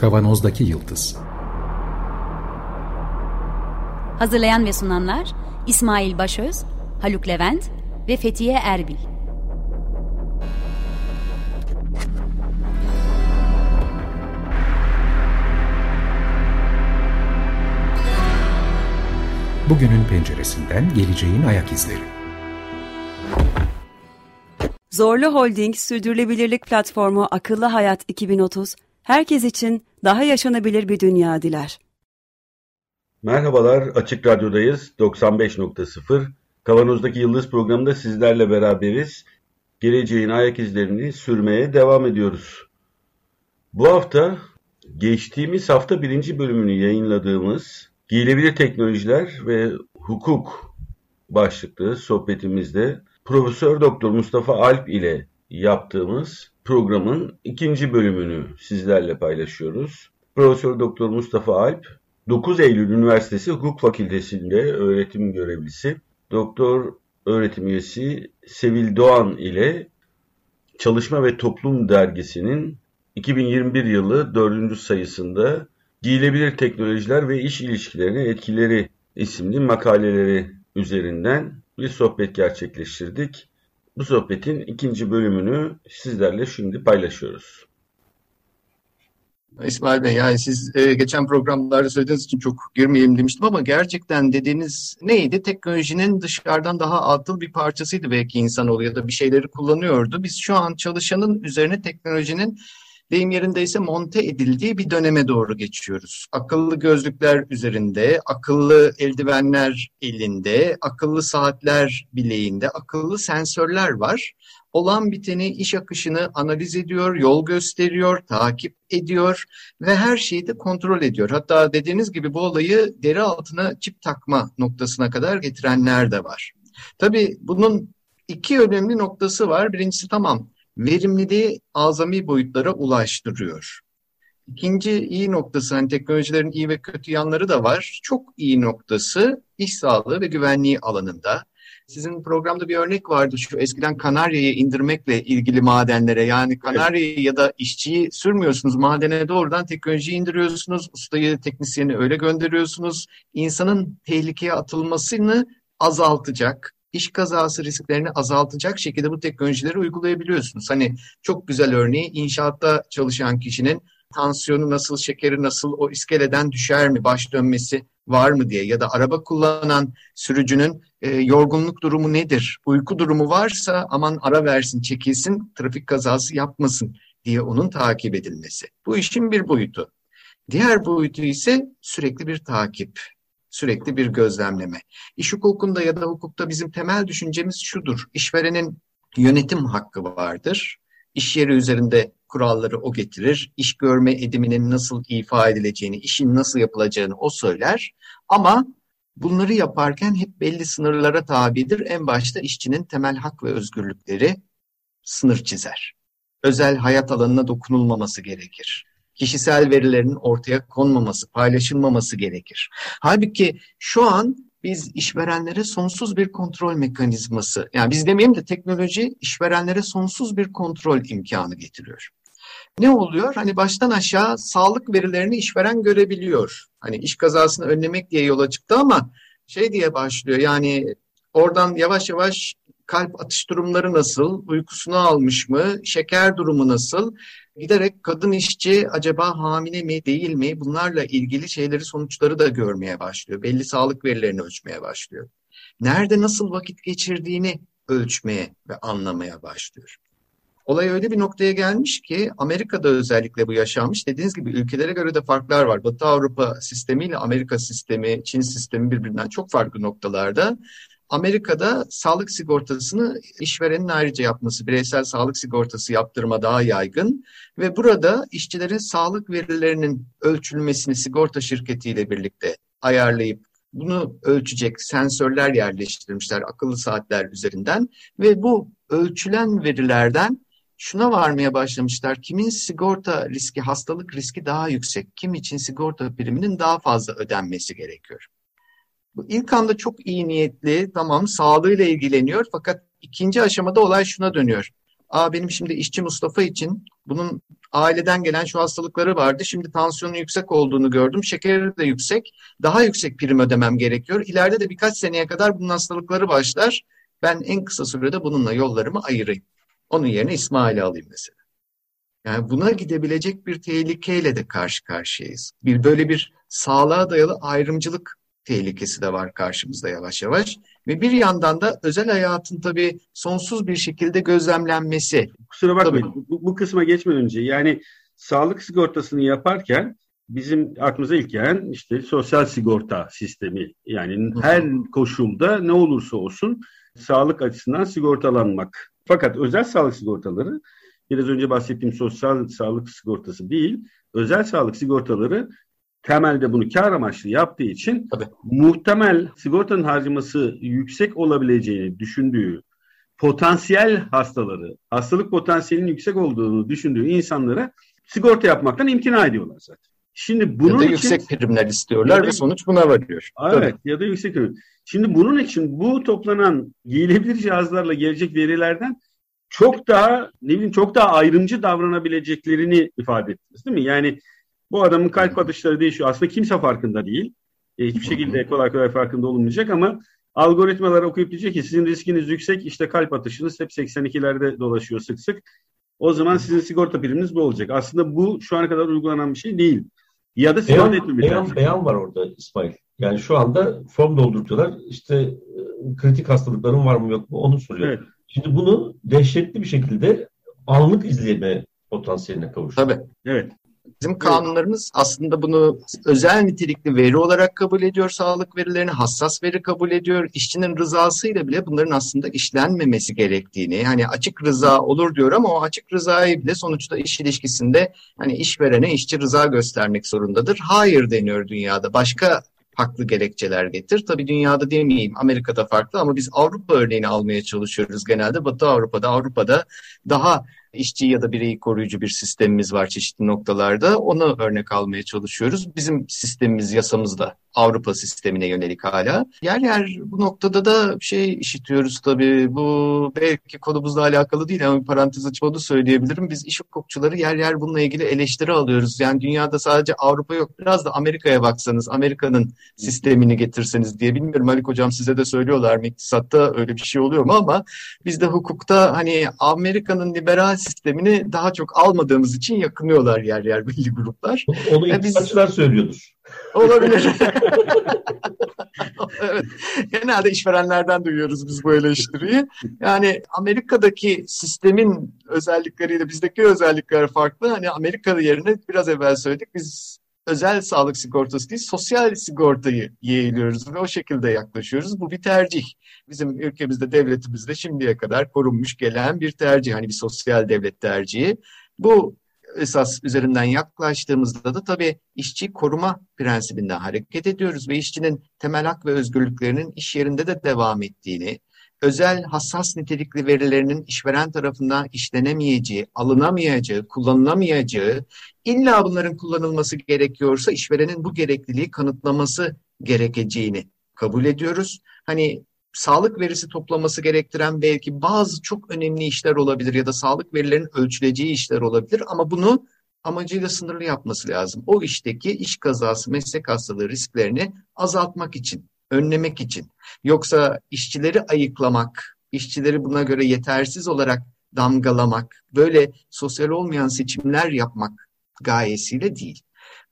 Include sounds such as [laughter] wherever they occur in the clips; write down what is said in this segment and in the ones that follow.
Kavanozdaki Yıldız Hazırlayan ve sunanlar İsmail Başöz, Haluk Levent ve Fethiye Erbil. Bugünün penceresinden geleceğin ayak izleri. Zorlu Holding Sürdürülebilirlik Platformu Akıllı Hayat 2030, herkes için daha yaşanabilir bir dünya diler. Merhabalar, Açık Radyo'dayız. 95.0. Kavanoz'daki Yıldız programında sizlerle beraberiz. Geleceğin ayak izlerini sürmeye devam ediyoruz. Bu hafta, geçtiğimiz hafta birinci bölümünü yayınladığımız Giyilebilir Teknolojiler ve Hukuk başlıklı sohbetimizde Profesör Doktor Mustafa Alp ile yaptığımız programın ikinci bölümünü sizlerle paylaşıyoruz. Profesör Doktor Mustafa Alp 9 Eylül Üniversitesi Hukuk Fakültesi'nde öğretim görevlisi, doktor öğretim üyesi Sevil Doğan ile Çalışma ve Toplum dergisinin 2021 yılı 4. sayısında Giyilebilir Teknolojiler ve İş İlişkilerine Etkileri isimli makaleleri üzerinden bir sohbet gerçekleştirdik. Bu sohbetin ikinci bölümünü sizlerle şimdi paylaşıyoruz. İsmail Bey yani siz e, geçen programlarda söylediğiniz için çok girmeyeyim demiştim ama gerçekten dediğiniz neydi? Teknolojinin dışarıdan daha atıl bir parçasıydı belki insanoğlu ya da bir şeyleri kullanıyordu. Biz şu an çalışanın üzerine teknolojinin deyim yerindeyse monte edildiği bir döneme doğru geçiyoruz. Akıllı gözlükler üzerinde, akıllı eldivenler elinde, akıllı saatler bileğinde, akıllı sensörler var. Olan biteni, iş akışını analiz ediyor, yol gösteriyor, takip ediyor ve her şeyi de kontrol ediyor. Hatta dediğiniz gibi bu olayı deri altına çip takma noktasına kadar getirenler de var. Tabii bunun iki önemli noktası var. Birincisi tamam verimliliği azami boyutlara ulaştırıyor. İkinci iyi noktası, hani teknolojilerin iyi ve kötü yanları da var. Çok iyi noktası iş sağlığı ve güvenliği alanında. Sizin programda bir örnek vardı şu eskiden Kanarya'yı indirmekle ilgili madenlere. Yani Kanarya'yı ya da işçiyi sürmüyorsunuz madene doğrudan teknolojiyi indiriyorsunuz. Ustayı, teknisyeni öyle gönderiyorsunuz. İnsanın tehlikeye atılmasını azaltacak, iş kazası risklerini azaltacak şekilde bu teknolojileri uygulayabiliyorsunuz. Hani çok güzel örneği inşaatta çalışan kişinin tansiyonu nasıl, şekeri nasıl, o iskeleden düşer mi, baş dönmesi var mı diye ya da araba kullanan sürücünün e, yorgunluk durumu nedir, uyku durumu varsa aman ara versin, çekilsin, trafik kazası yapmasın diye onun takip edilmesi. Bu işin bir boyutu. Diğer boyutu ise sürekli bir takip sürekli bir gözlemleme. İş hukukunda ya da hukukta bizim temel düşüncemiz şudur. İşverenin yönetim hakkı vardır. İş yeri üzerinde kuralları o getirir. İş görme ediminin nasıl ifa edileceğini, işin nasıl yapılacağını o söyler. Ama bunları yaparken hep belli sınırlara tabidir. En başta işçinin temel hak ve özgürlükleri sınır çizer. Özel hayat alanına dokunulmaması gerekir kişisel verilerin ortaya konmaması, paylaşılmaması gerekir. Halbuki şu an biz işverenlere sonsuz bir kontrol mekanizması, yani biz demeyelim de teknoloji işverenlere sonsuz bir kontrol imkanı getiriyor. Ne oluyor? Hani baştan aşağı sağlık verilerini işveren görebiliyor. Hani iş kazasını önlemek diye yola çıktı ama şey diye başlıyor yani oradan yavaş yavaş kalp atış durumları nasıl, uykusunu almış mı, şeker durumu nasıl, giderek kadın işçi acaba hamile mi değil mi bunlarla ilgili şeyleri sonuçları da görmeye başlıyor. Belli sağlık verilerini ölçmeye başlıyor. Nerede nasıl vakit geçirdiğini ölçmeye ve anlamaya başlıyor. Olay öyle bir noktaya gelmiş ki Amerika'da özellikle bu yaşanmış. Dediğiniz gibi ülkelere göre de farklar var. Batı Avrupa sistemiyle Amerika sistemi, Çin sistemi birbirinden çok farklı noktalarda. Amerika'da sağlık sigortasını işverenin ayrıca yapması, bireysel sağlık sigortası yaptırma daha yaygın ve burada işçilerin sağlık verilerinin ölçülmesini sigorta şirketiyle birlikte ayarlayıp bunu ölçecek sensörler yerleştirmişler akıllı saatler üzerinden ve bu ölçülen verilerden şuna varmaya başlamışlar. Kimin sigorta riski, hastalık riski daha yüksek, kim için sigorta priminin daha fazla ödenmesi gerekiyor. İlk anda çok iyi niyetli, tamam sağlığıyla ilgileniyor fakat ikinci aşamada olay şuna dönüyor. Aa benim şimdi işçi Mustafa için bunun aileden gelen şu hastalıkları vardı. Şimdi tansiyonun yüksek olduğunu gördüm. Şekeri de yüksek. Daha yüksek prim ödemem gerekiyor. İleride de birkaç seneye kadar bunun hastalıkları başlar. Ben en kısa sürede bununla yollarımı ayırayım. Onun yerine İsmail'i alayım mesela. Yani buna gidebilecek bir tehlikeyle de karşı karşıyayız. Bir böyle bir sağlığa dayalı ayrımcılık tehlikesi de var karşımızda yavaş yavaş. Ve bir yandan da özel hayatın tabii sonsuz bir şekilde gözlemlenmesi. Kusura bakmayın bu, bu kısma geçmeden önce yani sağlık sigortasını yaparken bizim aklımıza ilk gelen işte sosyal sigorta sistemi. Yani her koşulda ne olursa olsun sağlık açısından sigortalanmak. Fakat özel sağlık sigortaları biraz önce bahsettiğim sosyal sağlık sigortası değil, özel sağlık sigortaları temelde bunu kar amaçlı yaptığı için Tabii. muhtemel sigortanın harcaması yüksek olabileceğini düşündüğü potansiyel hastaları, hastalık potansiyelinin yüksek olduğunu düşündüğü insanlara sigorta yapmaktan imtina ediyorlar zaten. Şimdi bunun ya da için, yüksek primler istiyorlar da, ve sonuç buna varıyor. Evet Tabii. ya da yüksek prim. Şimdi bunun için bu toplanan giyilebilir cihazlarla gelecek verilerden çok daha ne bileyim çok daha ayrımcı davranabileceklerini ifade ettiniz değil mi? Yani bu adamın kalp atışları değişiyor. Aslında kimse farkında değil. E, hiçbir şekilde kolay kolay farkında olunmayacak ama algoritmalar okuyup diyecek ki sizin riskiniz yüksek işte kalp atışınız hep 82'lerde dolaşıyor sık sık. O zaman sizin sigorta priminiz bu olacak. Aslında bu şu ana kadar uygulanan bir şey değil. Ya da beyan, beyan, beyan var orada İsmail. Yani şu anda form doldurtuyorlar. İşte e, kritik hastalıkların var mı yok mu onu soruyor. Evet. Şimdi bunu dehşetli bir şekilde anlık izleme potansiyeline kavuşuyor. Tabii. Evet. Bizim kanunlarımız aslında bunu özel nitelikli veri olarak kabul ediyor, sağlık verilerini hassas veri kabul ediyor. İşçinin rızasıyla bile bunların aslında işlenmemesi gerektiğini, hani açık rıza olur diyor ama o açık rızayı bile sonuçta iş ilişkisinde hani işverene işçi rıza göstermek zorundadır. Hayır deniyor dünyada. Başka haklı gerekçeler getir. Tabii dünyada demeyeyim Amerika'da farklı ama biz Avrupa örneğini almaya çalışıyoruz genelde. Batı Avrupa'da Avrupa'da daha işçi ya da bireyi koruyucu bir sistemimiz var çeşitli noktalarda. Onu örnek almaya çalışıyoruz. Bizim sistemimiz, yasamız da Avrupa sistemine yönelik hala. Yer yer bu noktada da şey işitiyoruz tabii. Bu belki konumuzla alakalı değil ama bir parantez açıp onu söyleyebilirim. Biz iş hukukçuları yer yer bununla ilgili eleştiri alıyoruz. Yani dünyada sadece Avrupa yok. Biraz da Amerika'ya baksanız, Amerika'nın sistemini getirseniz diye bilmiyorum. Malik Hocam size de söylüyorlar mı iktisatta öyle bir şey oluyor mu ama bizde hukukta hani Amerika'nın liberal sistemini daha çok almadığımız için yakınıyorlar yer yer belli gruplar. Onu iktisatçılar biz... söylüyordur. Olabilir. [laughs] evet. Genelde işverenlerden duyuyoruz biz bu eleştiriyi. Yani Amerika'daki sistemin özellikleriyle bizdeki özellikler farklı. Hani Amerika'da yerine biraz evvel söyledik biz özel sağlık sigortası değil, sosyal sigortayı yeğliyoruz ve o şekilde yaklaşıyoruz. Bu bir tercih. Bizim ülkemizde, devletimizde şimdiye kadar korunmuş gelen bir tercih. Hani bir sosyal devlet tercihi. Bu esas üzerinden yaklaştığımızda da tabii işçi koruma prensibinden hareket ediyoruz ve işçinin temel hak ve özgürlüklerinin iş yerinde de devam ettiğini, özel hassas nitelikli verilerinin işveren tarafından işlenemeyeceği, alınamayacağı, kullanılamayacağı, illa bunların kullanılması gerekiyorsa işverenin bu gerekliliği kanıtlaması gerekeceğini kabul ediyoruz. Hani sağlık verisi toplaması gerektiren belki bazı çok önemli işler olabilir ya da sağlık verilerinin ölçüleceği işler olabilir ama bunu amacıyla sınırlı yapması lazım. O işteki iş kazası, meslek hastalığı risklerini azaltmak için, önlemek için. Yoksa işçileri ayıklamak, işçileri buna göre yetersiz olarak damgalamak, böyle sosyal olmayan seçimler yapmak gayesiyle değil.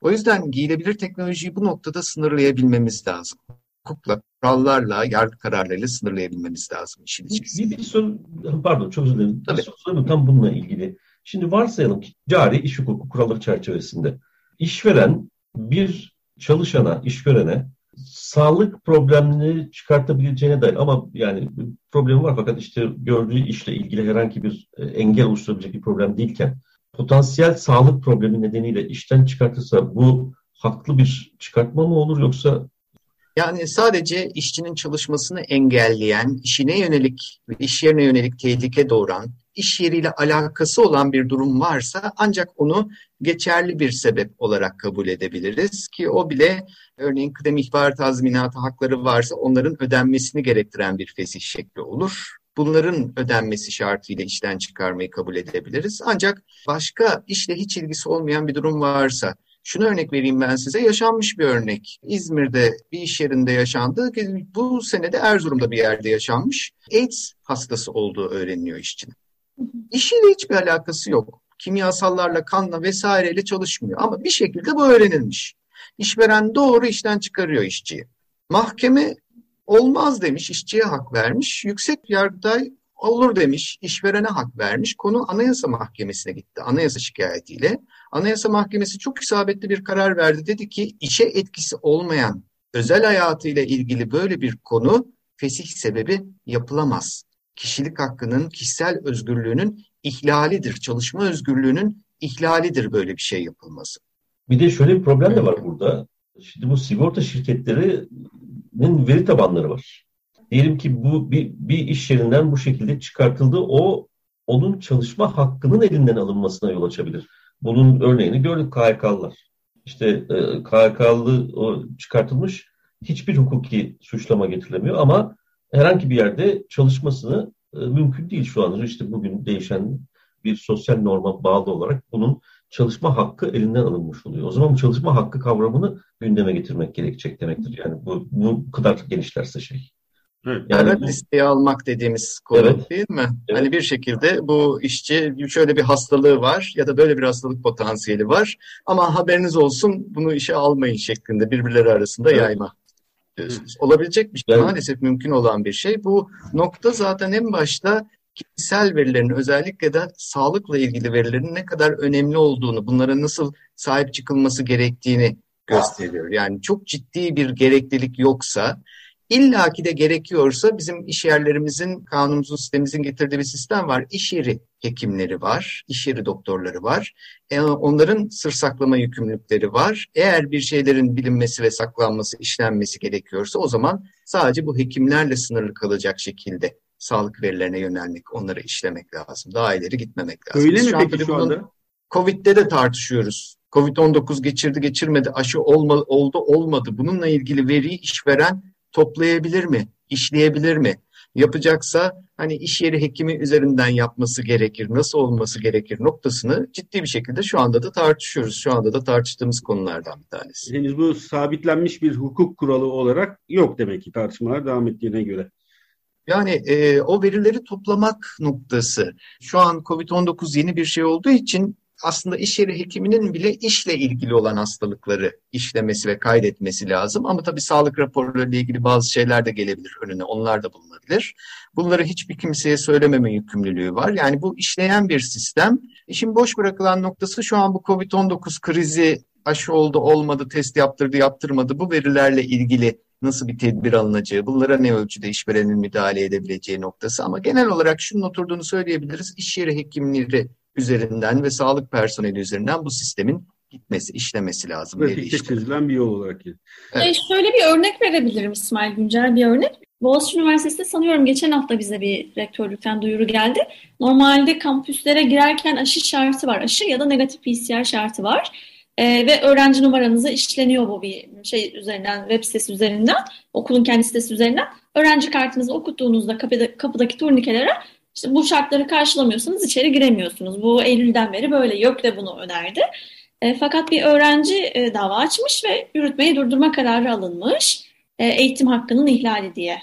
O yüzden giyilebilir teknolojiyi bu noktada sınırlayabilmemiz lazım. Hukukla, kurallarla, yargı kararlarıyla sınırlayabilmemiz lazım işin içerisinde. Bir, bir soru, pardon çok özür dilerim. Tabii. Bir soru tam bununla ilgili. Şimdi varsayalım ki cari iş hukuku kuralları çerçevesinde işveren bir çalışana, işverene sağlık problemini çıkartabileceğine dair ama yani problemi var fakat işte gördüğü işle ilgili herhangi bir e, engel oluşturabilecek bir problem değilken potansiyel sağlık problemi nedeniyle işten çıkartırsa bu haklı bir çıkartma mı olur yoksa? Yani sadece işçinin çalışmasını engelleyen, işine yönelik ve iş yerine yönelik tehlike doğuran, iş yeriyle alakası olan bir durum varsa ancak onu geçerli bir sebep olarak kabul edebiliriz ki o bile örneğin kıdem ihbar tazminatı hakları varsa onların ödenmesini gerektiren bir fesih şekli olur. bunların ödenmesi şartıyla işten çıkarmayı kabul edebiliriz. Ancak başka işle hiç ilgisi olmayan bir durum varsa, şunu örnek vereyim ben size, yaşanmış bir örnek. İzmir'de bir iş yerinde yaşandı. Bu senede Erzurum'da bir yerde yaşanmış. AIDS hastası olduğu öğreniliyor işçinin. İşiyle hiçbir alakası yok. Kimyasallarla, kanla vesaireyle çalışmıyor. Ama bir şekilde bu öğrenilmiş. İşveren doğru işten çıkarıyor işçiyi. Mahkeme olmaz demiş, işçiye hak vermiş. Yüksek Yargıtay olur demiş, işverene hak vermiş. Konu Anayasa Mahkemesi'ne gitti, anayasa şikayetiyle. Anayasa Mahkemesi çok isabetli bir karar verdi. Dedi ki işe etkisi olmayan özel hayatıyla ilgili böyle bir konu fesih sebebi yapılamaz. Kişilik hakkının, kişisel özgürlüğünün ihlalidir. Çalışma özgürlüğünün ihlalidir böyle bir şey yapılması. Bir de şöyle bir problem de var burada. Şimdi bu sigorta şirketlerinin veri tabanları var. Diyelim ki bu bir, bir iş yerinden bu şekilde çıkartıldı. O onun çalışma hakkının elinden alınmasına yol açabilir. Bunun örneğini gördük KHK'lılar. İşte e, KHK'lı o çıkartılmış hiçbir hukuki suçlama getirilemiyor ama herhangi bir yerde çalışmasını e, mümkün değil şu an. İşte bugün değişen bir sosyal norma bağlı olarak bunun çalışma hakkı elinden alınmış oluyor. O zaman bu çalışma hakkı kavramını gündeme getirmek gerekecek demektir. Yani bu, bu kadar genişlerse şey. Evet. Yani evet, listeye almak dediğimiz konu evet. değil mi? Evet. Hani bir şekilde bu işçi şöyle bir hastalığı var ya da böyle bir hastalık potansiyeli var ama haberiniz olsun bunu işe almayın şeklinde birbirleri arasında evet. yayma. Olabilecek bir şey, evet. maalesef mümkün olan bir şey. Bu nokta zaten en başta kişisel verilerin özellikle de sağlıkla ilgili verilerin ne kadar önemli olduğunu, bunlara nasıl sahip çıkılması gerektiğini gösteriyor. Yani çok ciddi bir gereklilik yoksa İlla ki de gerekiyorsa bizim iş yerlerimizin, kanunumuzun, sistemimizin getirdiği bir sistem var. İş yeri hekimleri var, iş yeri doktorları var. E, onların sır saklama yükümlülükleri var. Eğer bir şeylerin bilinmesi ve saklanması, işlenmesi gerekiyorsa o zaman sadece bu hekimlerle sınırlı kalacak şekilde sağlık verilerine yönelmek, onları işlemek lazım. Daha ileri gitmemek lazım. Öyle Biz mi peki şu anda? Covid'de de tartışıyoruz. Covid-19 geçirdi geçirmedi, aşı olma, oldu olmadı. Bununla ilgili veriyi işveren toplayabilir mi? İşleyebilir mi? Yapacaksa hani iş yeri hekimi üzerinden yapması gerekir, nasıl olması gerekir noktasını ciddi bir şekilde şu anda da tartışıyoruz. Şu anda da tartıştığımız konulardan bir tanesi. Henüz bu sabitlenmiş bir hukuk kuralı olarak yok demek ki tartışmalar devam ettiğine göre. Yani e, o verileri toplamak noktası. Şu an COVID-19 yeni bir şey olduğu için aslında iş yeri hekiminin bile işle ilgili olan hastalıkları işlemesi ve kaydetmesi lazım. Ama tabii sağlık raporlarıyla ilgili bazı şeyler de gelebilir önüne. Onlar da bulunabilir. Bunları hiçbir kimseye söylememe yükümlülüğü var. Yani bu işleyen bir sistem. İşin boş bırakılan noktası şu an bu COVID-19 krizi aşı oldu olmadı, test yaptırdı yaptırmadı bu verilerle ilgili nasıl bir tedbir alınacağı, bunlara ne ölçüde işverenin müdahale edebileceği noktası. Ama genel olarak şunun oturduğunu söyleyebiliriz. İş yeri hekimleri üzerinden ve sağlık personeli üzerinden bu sistemin gitmesi, işlemesi lazım. Pratikte çözülen bir yol olarak. Evet. E şöyle bir örnek verebilirim İsmail Güncel bir örnek. Boğaziçi Üniversitesi'nde sanıyorum geçen hafta bize bir rektörlükten duyuru geldi. Normalde kampüslere girerken aşı şartı var. Aşı ya da negatif PCR şartı var. Ee, ve öğrenci numaranızı işleniyor bu bir şey üzerinden, web sitesi üzerinden, okulun kendi sitesi üzerinden. Öğrenci kartınızı okuttuğunuzda kapıda, kapıdaki turnikelere işte bu şartları karşılamıyorsanız içeri giremiyorsunuz. Bu Eylül'den beri böyle. YÖK de bunu önerdi. E, fakat bir öğrenci e, dava açmış ve yürütmeyi durdurma kararı alınmış. E, eğitim hakkının ihlali diye.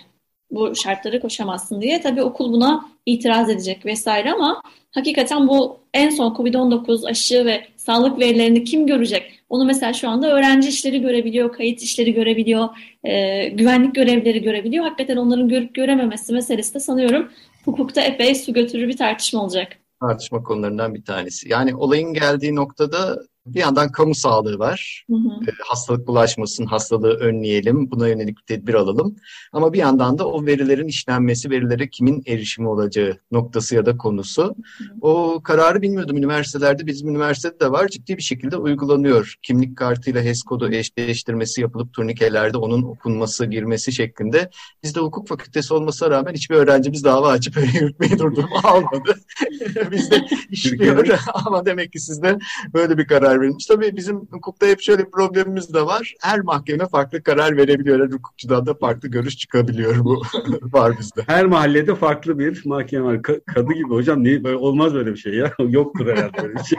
Bu şartları koşamazsın diye. Tabii okul buna itiraz edecek vesaire ama hakikaten bu en son COVID-19 aşı ve sağlık verilerini kim görecek? Onu mesela şu anda öğrenci işleri görebiliyor, kayıt işleri görebiliyor, e, güvenlik görevleri görebiliyor. Hakikaten onların görüp görememesi meselesi de sanıyorum hukukta epey su götürür bir tartışma olacak. Tartışma konularından bir tanesi. Yani olayın geldiği noktada bir yandan kamu sağlığı var. Hı hı. E, hastalık bulaşmasın, hastalığı önleyelim, buna yönelik bir tedbir alalım. Ama bir yandan da o verilerin işlenmesi, verilere kimin erişimi olacağı noktası ya da konusu. Hı hı. O kararı bilmiyordum üniversitelerde. Bizim üniversitede de var. Ciddi bir şekilde uygulanıyor. Kimlik kartıyla HES kodu eşleştirmesi yapılıp turnikelerde onun okunması, girmesi şeklinde. Bizde hukuk fakültesi olmasına rağmen hiçbir öğrencimiz dava açıp öyle yürütmeyi durdurma almadı. [laughs] Bizde işliyor ama demek ki sizde böyle bir karar karar verilmiş. Tabii bizim hukukta hep şöyle bir problemimiz de var. Her mahkeme farklı karar verebiliyor. Her hukukçudan da farklı görüş çıkabiliyor. Bu [laughs] var bizde. Her mahallede farklı bir mahkeme var. kadı gibi hocam niye böyle olmaz böyle bir şey ya. [laughs] Yoktur herhalde böyle bir şey.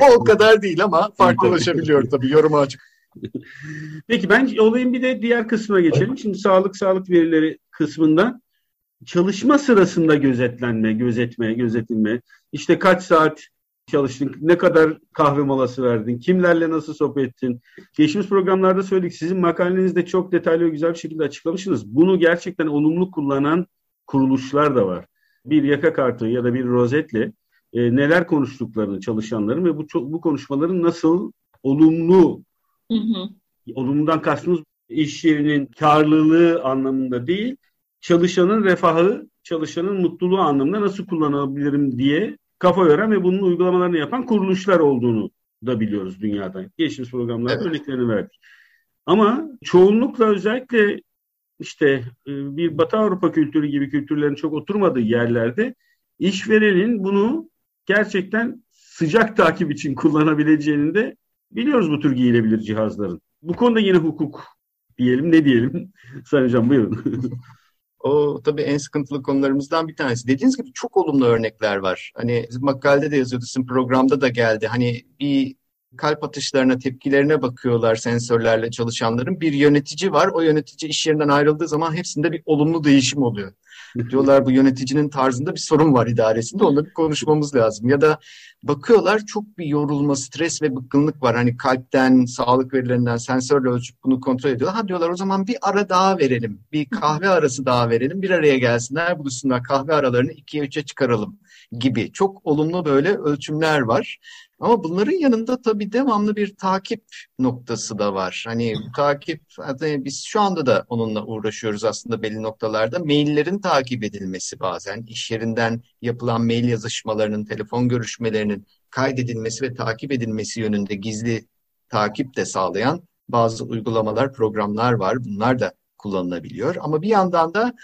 [laughs] o kadar değil ama farklılaşabiliyor tabii. Yoruma açık. Peki ben olayın bir de diğer kısmına geçelim. Şimdi sağlık sağlık verileri kısmında çalışma sırasında gözetlenme, gözetme, gözetilme. İşte kaç saat çalıştın, ne kadar kahve molası verdin, kimlerle nasıl sohbet ettin. Geçmiş programlarda söyledik, sizin makalenizde çok detaylı ve güzel bir şekilde açıklamışsınız. Bunu gerçekten olumlu kullanan kuruluşlar da var. Bir yaka kartı ya da bir rozetle e, neler konuştuklarını çalışanların ve bu bu konuşmaların nasıl olumlu, hı hı. olumludan kastımız iş yerinin karlılığı anlamında değil, çalışanın refahı, çalışanın mutluluğu anlamında nasıl kullanabilirim diye kafa yoran ve bunun uygulamalarını yapan kuruluşlar olduğunu da biliyoruz dünyada. Geçmiş programlarda evet. örneklerini verdik. Ama çoğunlukla özellikle işte e, bir Batı Avrupa kültürü gibi kültürlerin çok oturmadığı yerlerde işverenin bunu gerçekten sıcak takip için kullanabileceğini de biliyoruz bu tür giyilebilir cihazların. Bu konuda yine hukuk diyelim ne diyelim? [laughs] Sayın Hocam buyurun. [laughs] O tabii en sıkıntılı konularımızdan bir tanesi. Dediğiniz gibi çok olumlu örnekler var. Hani makalede de yazıyordu, sizin programda da geldi. Hani bir kalp atışlarına, tepkilerine bakıyorlar sensörlerle çalışanların. Bir yönetici var. O yönetici iş yerinden ayrıldığı zaman hepsinde bir olumlu değişim oluyor. Diyorlar bu yöneticinin tarzında bir sorun var idaresinde. Bir konuşmamız lazım. Ya da bakıyorlar çok bir yorulma, stres ve bıkkınlık var. Hani kalpten, sağlık verilerinden sensörle ölçüp bunu kontrol ediyorlar. Ha diyorlar o zaman bir ara daha verelim. Bir kahve arası daha verelim. Bir araya gelsinler, buluşsunlar. Kahve aralarını ikiye üçe çıkaralım gibi. Çok olumlu böyle ölçümler var. Ama bunların yanında tabii devamlı bir takip noktası da var. Hani takip, hani biz şu anda da onunla uğraşıyoruz aslında belli noktalarda. Maillerin takip edilmesi bazen, iş yerinden yapılan mail yazışmalarının, telefon görüşmelerinin kaydedilmesi ve takip edilmesi yönünde gizli takip de sağlayan bazı uygulamalar, programlar var. Bunlar da kullanılabiliyor. Ama bir yandan da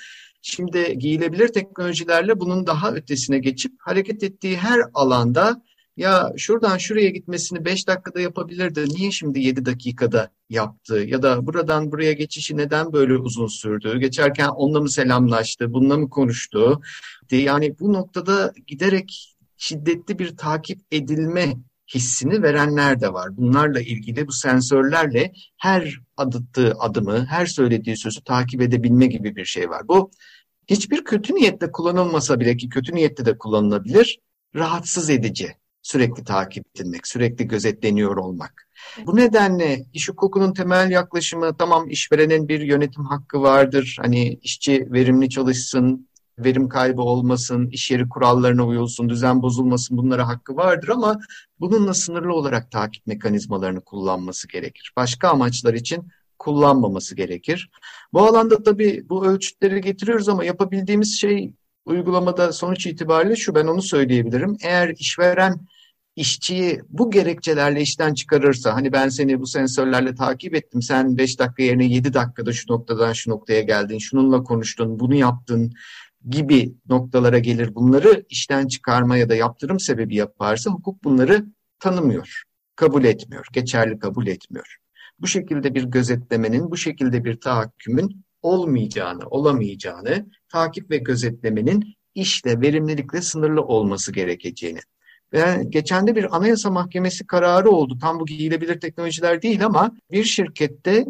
şimdi giyilebilir teknolojilerle bunun daha ötesine geçip hareket ettiği her alanda ya şuradan şuraya gitmesini 5 dakikada yapabilirdi. Niye şimdi 7 dakikada yaptı? Ya da buradan buraya geçişi neden böyle uzun sürdü? Geçerken onunla mı selamlaştı? Bununla mı konuştu? Yani bu noktada giderek şiddetli bir takip edilme hissini verenler de var. Bunlarla ilgili bu sensörlerle her adıttığı adımı, her söylediği sözü takip edebilme gibi bir şey var. Bu hiçbir kötü niyetle kullanılmasa bile ki kötü niyette de kullanılabilir, rahatsız edici sürekli takip edilmek, sürekli gözetleniyor olmak. Bu nedenle iş hukukunun temel yaklaşımı tamam işverenin bir yönetim hakkı vardır. Hani işçi verimli çalışsın, verim kaybı olmasın, iş yeri kurallarına uyulsun, düzen bozulmasın bunlara hakkı vardır ama bununla sınırlı olarak takip mekanizmalarını kullanması gerekir. Başka amaçlar için kullanmaması gerekir. Bu alanda tabii bu ölçütleri getiriyoruz ama yapabildiğimiz şey uygulamada sonuç itibariyle şu ben onu söyleyebilirim. Eğer işveren işçiyi bu gerekçelerle işten çıkarırsa hani ben seni bu sensörlerle takip ettim sen 5 dakika yerine 7 dakikada şu noktadan şu noktaya geldin şununla konuştun bunu yaptın gibi noktalara gelir bunları işten çıkarma ya da yaptırım sebebi yaparsa hukuk bunları tanımıyor, kabul etmiyor, geçerli kabul etmiyor. Bu şekilde bir gözetlemenin, bu şekilde bir tahakkümün olmayacağını, olamayacağını, takip ve gözetlemenin işle, verimlilikle sınırlı olması gerekeceğini. Ve geçen de bir anayasa mahkemesi kararı oldu. Tam bu giyilebilir teknolojiler değil ama bir şirkette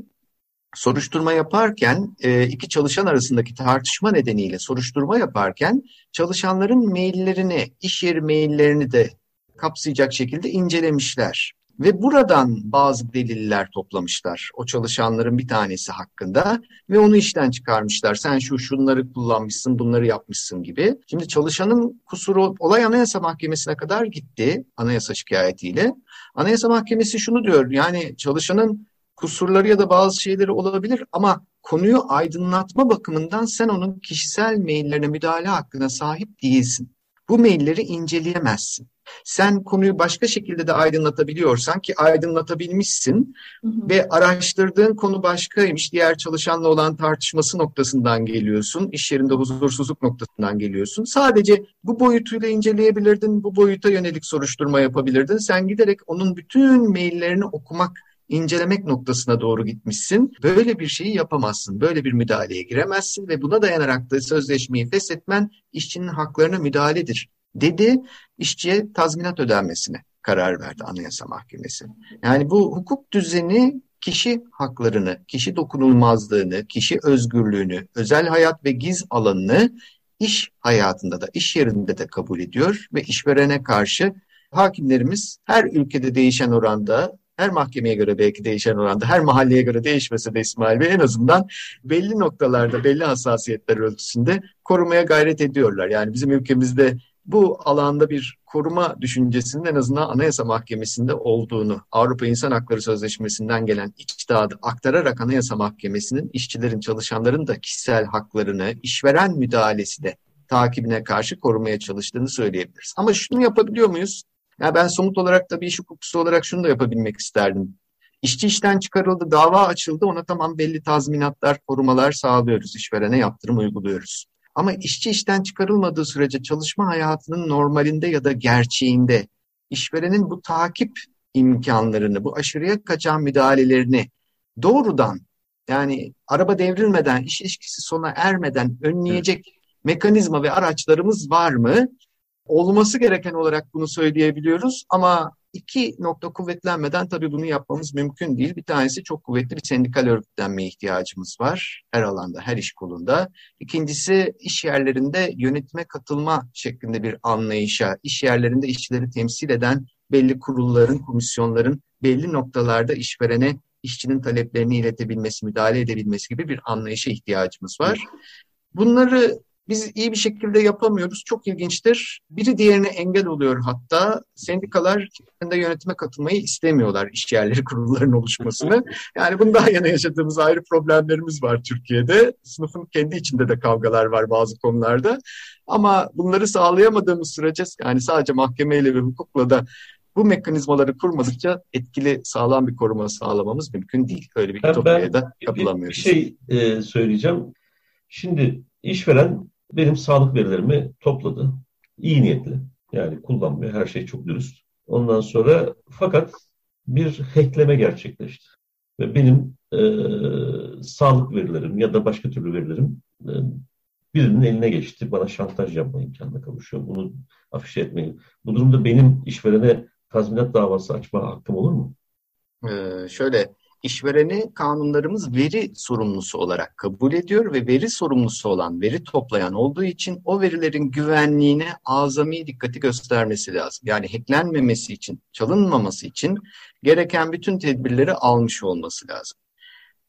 soruşturma yaparken e, iki çalışan arasındaki tartışma nedeniyle soruşturma yaparken çalışanların maillerini, iş yeri maillerini de kapsayacak şekilde incelemişler. Ve buradan bazı deliller toplamışlar o çalışanların bir tanesi hakkında ve onu işten çıkarmışlar. Sen şu şunları kullanmışsın, bunları yapmışsın gibi. Şimdi çalışanın kusuru olay Anayasa Mahkemesi'ne kadar gitti anayasa şikayetiyle. Anayasa Mahkemesi şunu diyor yani çalışanın kusurları ya da bazı şeyleri olabilir ama konuyu aydınlatma bakımından sen onun kişisel maillerine müdahale hakkına sahip değilsin. bu mailleri inceleyemezsin. Sen konuyu başka şekilde de aydınlatabiliyorsan ki aydınlatabilmişsin hı hı. ve araştırdığın konu başkaymış. Diğer çalışanla olan tartışması noktasından geliyorsun. iş yerinde huzursuzluk noktasından geliyorsun. Sadece bu boyutuyla inceleyebilirdin. Bu boyuta yönelik soruşturma yapabilirdin. Sen giderek onun bütün maillerini okumak incelemek noktasına doğru gitmişsin. Böyle bir şeyi yapamazsın. Böyle bir müdahaleye giremezsin ve buna dayanarak da sözleşmeyi feshetmen işçinin haklarına müdahaledir dedi. işçiye tazminat ödenmesine karar verdi Anayasa Mahkemesi. Yani bu hukuk düzeni kişi haklarını, kişi dokunulmazlığını, kişi özgürlüğünü, özel hayat ve giz alanını iş hayatında da, iş yerinde de kabul ediyor ve işverene karşı hakimlerimiz her ülkede değişen oranda her mahkemeye göre belki değişen oranda, her mahalleye göre değişmese de İsmail Bey en azından belli noktalarda, belli hassasiyetler ölçüsünde korumaya gayret ediyorlar. Yani bizim ülkemizde bu alanda bir koruma düşüncesinin en azından Anayasa Mahkemesi'nde olduğunu, Avrupa İnsan Hakları Sözleşmesi'nden gelen içtihadı aktararak Anayasa Mahkemesi'nin işçilerin, çalışanların da kişisel haklarını işveren müdahalesi de takibine karşı korumaya çalıştığını söyleyebiliriz. Ama şunu yapabiliyor muyuz? Ya ben somut olarak da bir iş hukukçusu olarak şunu da yapabilmek isterdim. İşçi işten çıkarıldı, dava açıldı, ona tamam belli tazminatlar, korumalar sağlıyoruz, işverene yaptırım uyguluyoruz. Ama işçi işten çıkarılmadığı sürece çalışma hayatının normalinde ya da gerçeğinde işverenin bu takip imkanlarını, bu aşırıya kaçan müdahalelerini doğrudan yani araba devrilmeden, iş ilişkisi sona ermeden önleyecek evet. mekanizma ve araçlarımız var mı? olması gereken olarak bunu söyleyebiliyoruz ama iki nokta kuvvetlenmeden tabii bunu yapmamız mümkün değil. Bir tanesi çok kuvvetli bir sendikal örgütlenmeye ihtiyacımız var her alanda, her iş kolunda. İkincisi iş yerlerinde yönetime katılma şeklinde bir anlayışa, iş yerlerinde işçileri temsil eden belli kurulların, komisyonların belli noktalarda işverene işçinin taleplerini iletebilmesi, müdahale edebilmesi gibi bir anlayışa ihtiyacımız var. Bunları biz iyi bir şekilde yapamıyoruz. Çok ilginçtir. Biri diğerine engel oluyor hatta. Sendikalar kendi yönetime katılmayı istemiyorlar iş yerleri [laughs] kurullarının oluşmasını. Yani bundan yana yaşadığımız ayrı problemlerimiz var Türkiye'de. Sınıfın kendi içinde de kavgalar var bazı konularda. Ama bunları sağlayamadığımız sürece yani sadece mahkemeyle ve hukukla da bu mekanizmaları kurmadıkça etkili sağlam bir koruma sağlamamız mümkün değil. Öyle bir ütopyaya da kapılamıyoruz. Bir, bir şey e, söyleyeceğim. Şimdi işveren benim sağlık verilerimi topladı. İyi niyetli. Yani kullanmıyor. Her şey çok dürüst. Ondan sonra fakat bir hackleme gerçekleşti. Ve benim e, sağlık verilerim ya da başka türlü verilerim e, birinin eline geçti. Bana şantaj yapma imkanına kavuşuyor. Bunu afişe etmeyin. Bu durumda benim işverene tazminat davası açma hakkım olur mu? Ee, şöyle işvereni kanunlarımız veri sorumlusu olarak kabul ediyor ve veri sorumlusu olan, veri toplayan olduğu için o verilerin güvenliğine azami dikkati göstermesi lazım. Yani hacklenmemesi için, çalınmaması için gereken bütün tedbirleri almış olması lazım.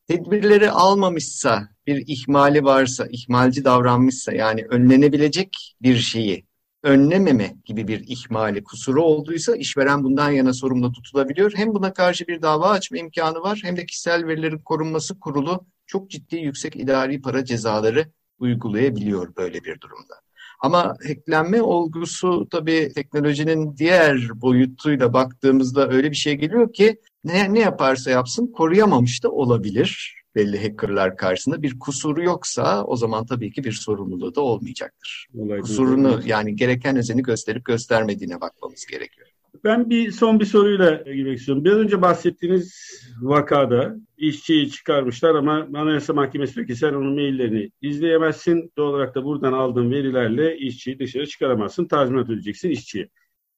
Tedbirleri almamışsa, bir ihmali varsa, ihmalci davranmışsa yani önlenebilecek bir şeyi önlememe gibi bir ihmali, kusuru olduysa işveren bundan yana sorumlu tutulabiliyor. Hem buna karşı bir dava açma imkanı var hem de kişisel verilerin korunması kurulu çok ciddi yüksek idari para cezaları uygulayabiliyor böyle bir durumda. Ama hacklenme olgusu tabii teknolojinin diğer boyutuyla baktığımızda öyle bir şey geliyor ki ne, ne yaparsa yapsın koruyamamış da olabilir belli hackerlar karşısında bir kusuru yoksa o zaman tabii ki bir sorumluluğu da olmayacaktır. Olay Kusurunu yani gereken özeni gösterip göstermediğine bakmamız gerekiyor. Ben bir son bir soruyla girmek istiyorum. Biraz önce bahsettiğiniz vakada işçiyi çıkarmışlar ama Anayasa Mahkemesi diyor ki sen onun maillerini izleyemezsin. Doğal olarak da buradan aldığın verilerle işçiyi dışarı çıkaramazsın. Tazminat ödeyeceksin işçiye.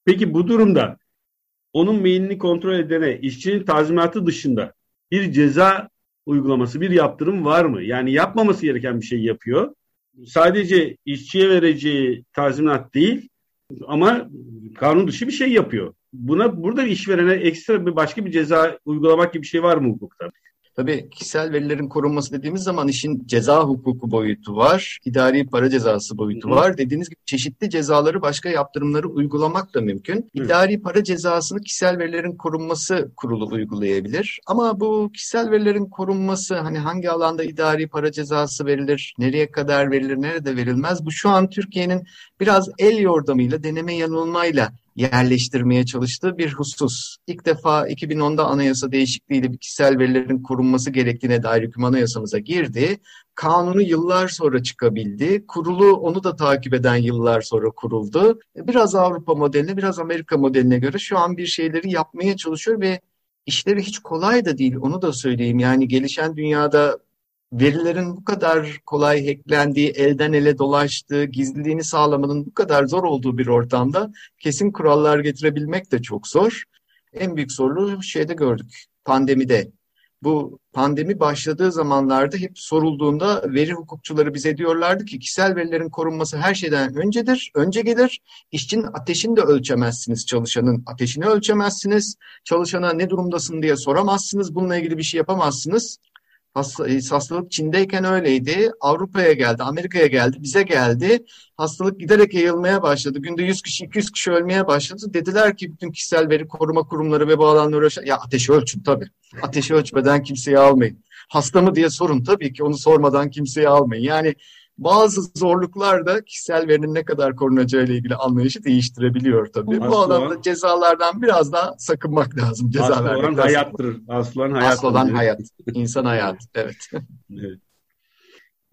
Peki bu durumda onun mailini kontrol edene işçinin tazminatı dışında bir ceza uygulaması, bir yaptırım var mı? Yani yapmaması gereken bir şey yapıyor. Sadece işçiye vereceği tazminat değil ama kanun dışı bir şey yapıyor. Buna burada işverene ekstra bir başka bir ceza uygulamak gibi bir şey var mı hukukta? Tabii kişisel verilerin korunması dediğimiz zaman işin ceza hukuku boyutu var, idari para cezası boyutu Hı. var. Dediğiniz gibi çeşitli cezaları başka yaptırımları uygulamak da mümkün. Hı. İdari para cezasını kişisel verilerin korunması kurulu uygulayabilir. Ama bu kişisel verilerin korunması hani hangi alanda idari para cezası verilir, nereye kadar verilir, nerede verilmez? Bu şu an Türkiye'nin biraz el yordamıyla, deneme yanılmayla yerleştirmeye çalıştığı bir husus. İlk defa 2010'da anayasa değişikliğiyle kişisel verilerin korunması gerektiğine dair hüküm anayasamıza girdi. Kanunu yıllar sonra çıkabildi. Kurulu onu da takip eden yıllar sonra kuruldu. Biraz Avrupa modeline, biraz Amerika modeline göre şu an bir şeyleri yapmaya çalışıyor ve işleri hiç kolay da değil. Onu da söyleyeyim. Yani gelişen dünyada verilerin bu kadar kolay hacklendiği, elden ele dolaştığı, gizliliğini sağlamanın bu kadar zor olduğu bir ortamda kesin kurallar getirebilmek de çok zor. En büyük zorluğu şeyde gördük, pandemide. Bu pandemi başladığı zamanlarda hep sorulduğunda veri hukukçuları bize diyorlardı ki kişisel verilerin korunması her şeyden öncedir, önce gelir. İşçinin ateşini de ölçemezsiniz çalışanın. Ateşini ölçemezsiniz. Çalışana ne durumdasın diye soramazsınız. Bununla ilgili bir şey yapamazsınız. E, hastalık Çin'deyken öyleydi. Avrupa'ya geldi, Amerika'ya geldi, bize geldi. Hastalık giderek yayılmaya başladı. Günde 100 kişi, 200 kişi ölmeye başladı. Dediler ki bütün kişisel veri koruma kurumları ve bağlananları ölçen... Ya ateşi ölçün tabii. Ateşi ölçmeden kimseyi almayın. Hasta mı diye sorun tabii ki onu sormadan kimseyi almayın. Yani bazı zorluklar da kişisel verinin ne kadar korunacağı ile ilgili anlayışı değiştirebiliyor tabii. Aslı Bu alanda cezalardan biraz daha sakınmak lazım. Cezalar Aslı olan hayattır. Aslı olan hayat. Aslı olan hayat. İnsan hayatı. Evet. [laughs] evet.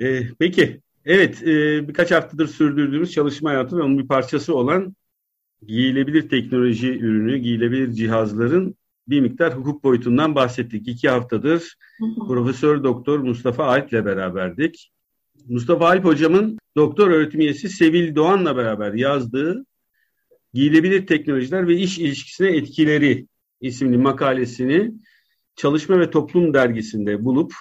Ee, peki. Evet. E, birkaç haftadır sürdürdüğümüz çalışma hayatı ve onun bir parçası olan giyilebilir teknoloji ürünü, giyilebilir cihazların bir miktar hukuk boyutundan bahsettik. İki haftadır Profesör Doktor Mustafa Alp ile beraberdik. Mustafa Alp hocamın doktor öğretim üyesi Sevil Doğan'la beraber yazdığı Giyilebilir Teknolojiler ve İş İlişkisine Etkileri isimli makalesini Çalışma ve Toplum dergisinde bulup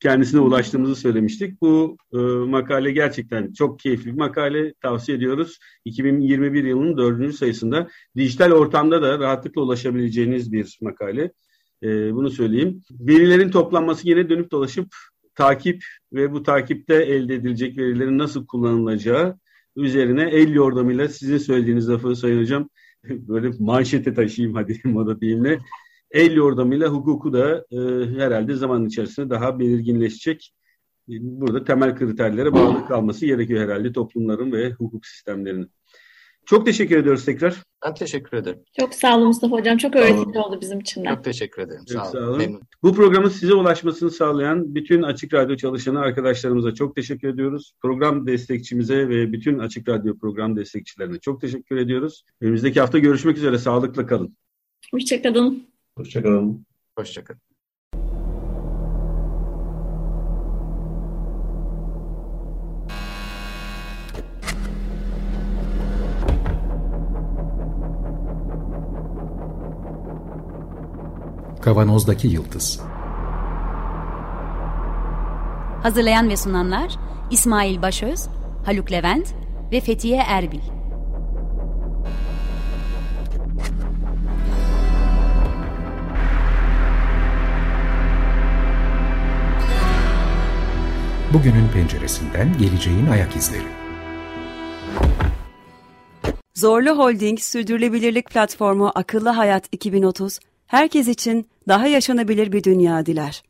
kendisine ulaştığımızı söylemiştik. Bu e, makale gerçekten çok keyifli bir makale. Tavsiye ediyoruz. 2021 yılının dördüncü sayısında dijital ortamda da rahatlıkla ulaşabileceğiniz bir makale. E, bunu söyleyeyim. Verilerin toplanması yine dönüp dolaşıp takip ve bu takipte elde edilecek verilerin nasıl kullanılacağı üzerine el yordamıyla sizin söylediğiniz lafı Sayın Hocam [laughs] böyle manşete taşıyayım hadi [laughs] moda deyimle. El yordamıyla hukuku da e, herhalde zaman içerisinde daha belirginleşecek. Burada temel kriterlere bağlı kalması gerekiyor herhalde toplumların ve hukuk sistemlerinin. Çok teşekkür ediyoruz tekrar. Ben teşekkür ederim. Çok sağ olun Mustafa Hocam. Çok öğretici oldu bizim için de. Çok teşekkür ederim. Çok sağ, olun. Memnun. Bu programın size ulaşmasını sağlayan bütün Açık Radyo çalışanı arkadaşlarımıza çok teşekkür ediyoruz. Program destekçimize ve bütün Açık Radyo program destekçilerine çok teşekkür ediyoruz. Önümüzdeki hafta görüşmek üzere. Sağlıkla kalın. Hoşçakalın. Hoşçakalın. Hoşçakalın. Kavanozdaki Yıldız Hazırlayan ve sunanlar İsmail Başöz, Haluk Levent ve Fethiye Erbil. Bugünün penceresinden geleceğin ayak izleri. Zorlu Holding Sürdürülebilirlik Platformu Akıllı Hayat 2030 herkes için daha yaşanabilir bir dünya diler.